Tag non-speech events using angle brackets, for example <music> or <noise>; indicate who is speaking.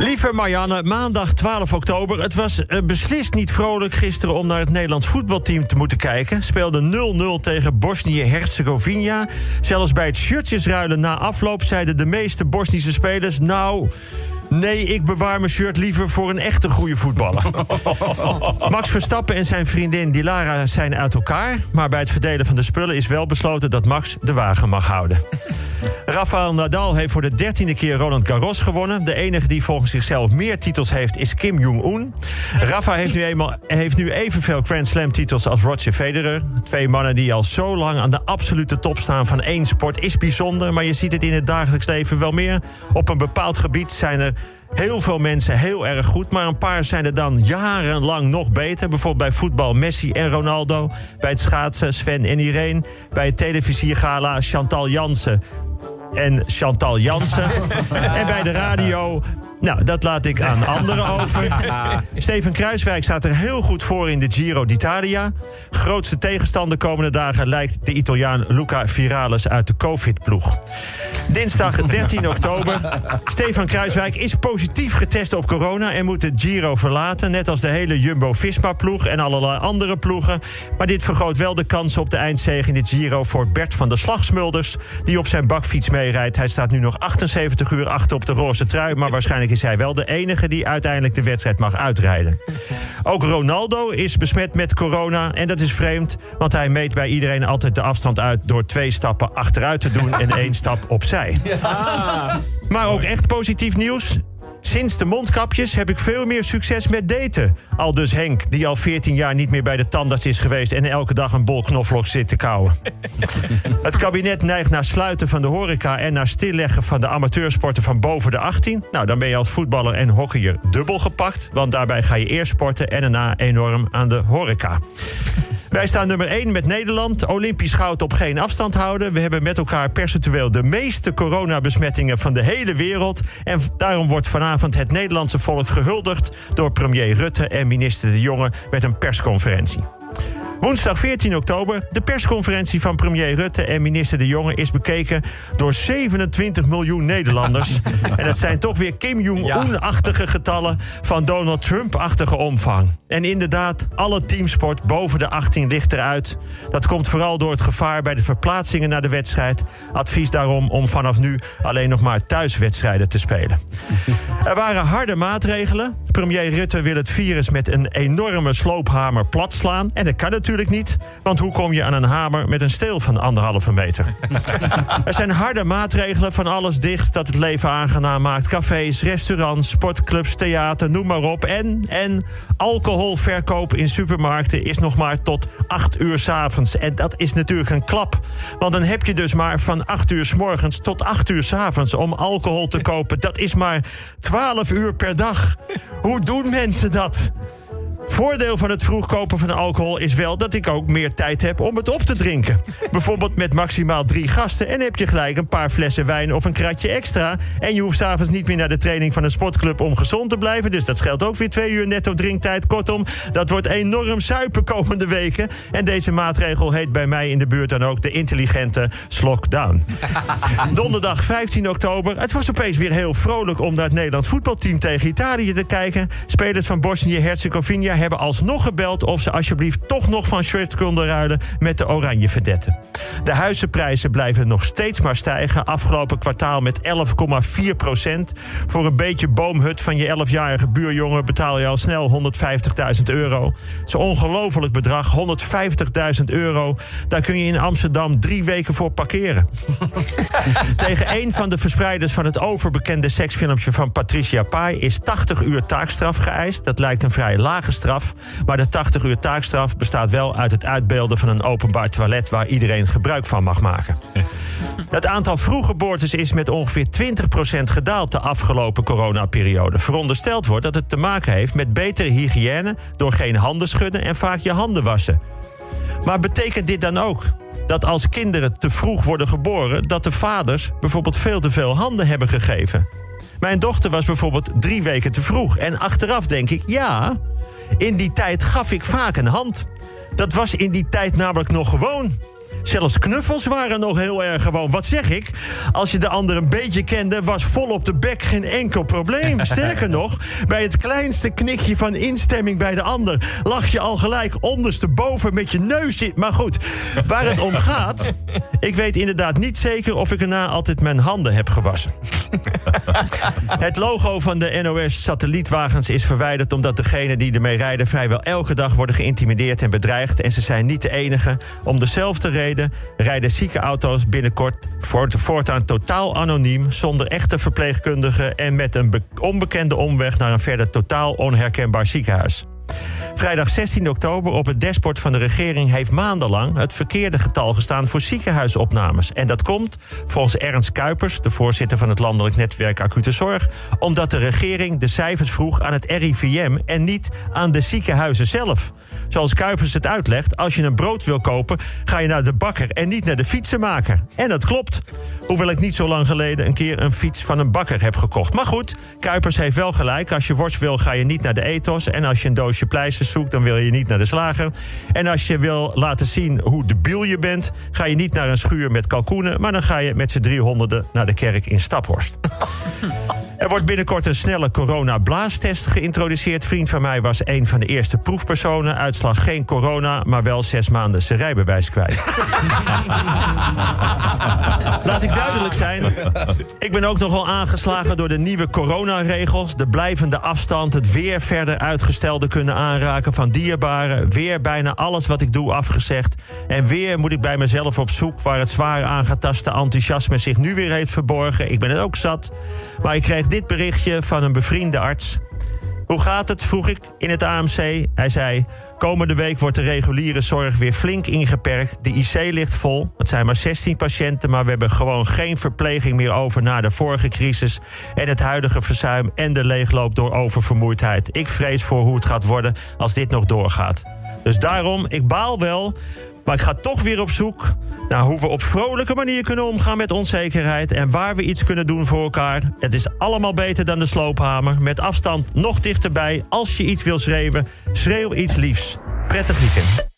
Speaker 1: Lieve Marianne, maandag 12 oktober. Het was uh, beslist niet vrolijk gisteren om naar het Nederlands voetbalteam te moeten kijken. Speelde 0-0 tegen Bosnië-Herzegovina. Zelfs bij het shirtjesruilen na afloop zeiden de meeste Bosnische spelers... nou, Nee, ik bewaar mijn shirt liever voor een echte goede voetballer. <laughs> Max Verstappen en zijn vriendin Dilara zijn uit elkaar. Maar bij het verdelen van de spullen is wel besloten dat Max de wagen mag houden. Rafael Nadal heeft voor de dertiende keer Roland Garros gewonnen. De enige die volgens zichzelf meer titels heeft is Kim Jong-un. Rafa heeft nu, eenmaal, heeft nu evenveel Grand Slam titels als Roger Federer. Twee mannen die al zo lang aan de absolute top staan van één sport is bijzonder. Maar je ziet het in het dagelijks leven wel meer. Op een bepaald gebied zijn er heel veel mensen heel erg goed. Maar een paar zijn er dan jarenlang nog beter. Bijvoorbeeld bij voetbal Messi en Ronaldo. Bij het schaatsen Sven en Irene. Bij het televisiegala Chantal Jansen en Chantal Jansen. <laughs> en bij de radio nou, dat laat ik aan <laughs> anderen over. <laughs> Steven Kruiswijk staat er heel goed voor in de Giro d'Italia. Grootste tegenstander komende dagen lijkt de Italiaan Luca Viralis uit de Covid-ploeg. Dinsdag <laughs> 13 oktober. Stefan Kruiswijk is positief getest op corona en moet de Giro verlaten. Net als de hele Jumbo-Visma-ploeg en allerlei andere ploegen. Maar dit vergroot wel de kans op de eindzege in de Giro voor Bert van der Slagsmulders. Die op zijn bakfiets meerijdt. Hij staat nu nog 78 uur achter op de roze trui. Maar waarschijnlijk is hij wel de enige die uiteindelijk de wedstrijd mag uitrijden. Ook Ronaldo is besmet met corona. En dat is vreemd, want hij meet bij iedereen altijd de afstand uit door twee stappen achteruit te doen en <laughs> één stap opzij. Maar ook echt positief nieuws. Sinds de mondkapjes heb ik veel meer succes met daten. Al dus Henk, die al 14 jaar niet meer bij de tandarts is geweest... en elke dag een bol knoflook zit te kauwen. <laughs> Het kabinet neigt naar sluiten van de horeca... en naar stilleggen van de amateursporten van boven de 18. Nou, dan ben je als voetballer en hockeyer dubbel gepakt... want daarbij ga je eerst sporten en daarna enorm aan de horeca. Wij staan nummer 1 met Nederland. Olympisch goud op geen afstand houden. We hebben met elkaar percentueel de meeste coronabesmettingen van de hele wereld. En daarom wordt vanavond het Nederlandse volk gehuldigd door premier Rutte en minister De Jonge met een persconferentie. Woensdag 14 oktober. De persconferentie van premier Rutte en minister De Jonge is bekeken door 27 miljoen Nederlanders. <laughs> en het zijn toch weer Kim Jong-un-achtige getallen van Donald Trump-achtige omvang. En inderdaad, alle teamsport boven de 18 ligt eruit. Dat komt vooral door het gevaar bij de verplaatsingen naar de wedstrijd. Advies daarom om vanaf nu alleen nog maar thuiswedstrijden te spelen. <laughs> Er waren harde maatregelen. Premier Rutte wil het virus met een enorme sloophamer platslaan. En dat kan natuurlijk niet. Want hoe kom je aan een hamer met een steel van anderhalve meter? <laughs> er zijn harde maatregelen van alles dicht dat het leven aangenaam maakt. Cafés, restaurants, sportclubs, theater, noem maar op. En, en alcoholverkoop in supermarkten is nog maar tot 8 uur s avonds. En dat is natuurlijk een klap. Want dan heb je dus maar van 8 uur s morgens tot 8 uur s avonds om alcohol te kopen. Dat is maar 12 uur per dag. Hoe doen mensen dat? Voordeel van het vroeg kopen van alcohol is wel dat ik ook meer tijd heb om het op te drinken. <laughs> Bijvoorbeeld met maximaal drie gasten en heb je gelijk een paar flessen wijn of een kratje extra. En je hoeft s'avonds niet meer naar de training van een sportclub om gezond te blijven. Dus dat scheelt ook weer twee uur netto drinktijd. Kortom, dat wordt enorm suipen komende weken. En deze maatregel heet bij mij in de buurt dan ook de intelligente slockdown. <laughs> Donderdag 15 oktober. Het was opeens weer heel vrolijk om naar het Nederlands voetbalteam tegen Italië te kijken. Spelers van Bosnië-Herzegovina hebben alsnog gebeld of ze alsjeblieft toch nog van shirt konden ruilen met de oranje verdetten. De huizenprijzen blijven nog steeds maar stijgen. Afgelopen kwartaal met 11,4 procent. Voor een beetje boomhut van je 11-jarige buurjongen betaal je al snel 150.000 euro. Zo'n ongelofelijk bedrag, 150.000 euro. Daar kun je in Amsterdam drie weken voor parkeren. <laughs> Tegen een van de verspreiders van het overbekende seksfilmpje van Patricia Pai is 80 uur taakstraf geëist. Dat lijkt een vrij lage straf maar de 80 uur taakstraf bestaat wel uit het uitbeelden van een openbaar toilet waar iedereen gebruik van mag maken. <laughs> Het aantal vroeggeboortes is met ongeveer 20% gedaald de afgelopen coronaperiode. Verondersteld wordt dat het te maken heeft met betere hygiëne door geen handen schudden en vaak je handen wassen. Maar betekent dit dan ook dat als kinderen te vroeg worden geboren, dat de vaders bijvoorbeeld veel te veel handen hebben gegeven? Mijn dochter was bijvoorbeeld drie weken te vroeg. En achteraf denk ik, ja, in die tijd gaf ik vaak een hand. Dat was in die tijd namelijk nog gewoon. Zelfs knuffels waren nog heel erg gewoon. Wat zeg ik? Als je de ander een beetje kende, was vol op de bek geen enkel probleem. <laughs> Sterker nog, bij het kleinste knikje van instemming bij de ander... lag je al gelijk ondersteboven met je neus in. Maar goed, waar het om gaat... ik weet inderdaad niet zeker of ik erna altijd mijn handen heb gewassen. <laughs> Het logo van de NOS-satellietwagens is verwijderd omdat degenen die ermee rijden vrijwel elke dag worden geïntimideerd en bedreigd. En ze zijn niet de enige. Om dezelfde reden rijden ziekenauto's binnenkort voortaan totaal anoniem, zonder echte verpleegkundigen en met een onbekende omweg naar een verder totaal onherkenbaar ziekenhuis. Vrijdag 16 oktober op het dashboard van de regering heeft maandenlang het verkeerde getal gestaan voor ziekenhuisopnames. En dat komt, volgens Ernst Kuipers, de voorzitter van het Landelijk Netwerk Acute Zorg, omdat de regering de cijfers vroeg aan het RIVM en niet aan de ziekenhuizen zelf. Zoals Kuipers het uitlegt, als je een brood wil kopen, ga je naar de bakker en niet naar de fietsenmaker. En dat klopt. Hoewel ik niet zo lang geleden een keer een fiets van een bakker heb gekocht. Maar goed, Kuipers heeft wel gelijk. Als je worst wil, ga je niet naar de ethos. En als je een doosje pleisters zoekt, dan wil je niet naar de slager. En als je wil laten zien hoe debiel je bent, ga je niet naar een schuur met kalkoenen. Maar dan ga je met z'n driehonderden naar de kerk in Staphorst. <laughs> Er wordt binnenkort een snelle corona-blaastest geïntroduceerd. Vriend van mij was een van de eerste proefpersonen. Uitslag geen corona, maar wel zes maanden zijn rijbewijs kwijt. <laughs> Laat ik duidelijk zijn. Ik ben ook nogal aangeslagen door de nieuwe coronaregels. De blijvende afstand, het weer verder uitgestelde kunnen aanraken van dierbaren. Weer bijna alles wat ik doe afgezegd. En weer moet ik bij mezelf op zoek waar het zwaar aangetaste enthousiasme zich nu weer heeft verborgen. Ik ben het ook zat. Maar ik kreeg dit berichtje van een bevriende arts. Hoe gaat het? vroeg ik in het AMC. Hij zei: Komende week wordt de reguliere zorg weer flink ingeperkt. De IC ligt vol. Het zijn maar 16 patiënten, maar we hebben gewoon geen verpleging meer over na de vorige crisis. En het huidige verzuim en de leegloop door oververmoeidheid. Ik vrees voor hoe het gaat worden als dit nog doorgaat. Dus daarom, ik baal wel. Maar ik ga toch weer op zoek naar hoe we op vrolijke manier kunnen omgaan met onzekerheid. En waar we iets kunnen doen voor elkaar. Het is allemaal beter dan de sloophamer. Met afstand nog dichterbij. Als je iets wil schreeuwen, schreeuw iets liefs. Prettig weekend.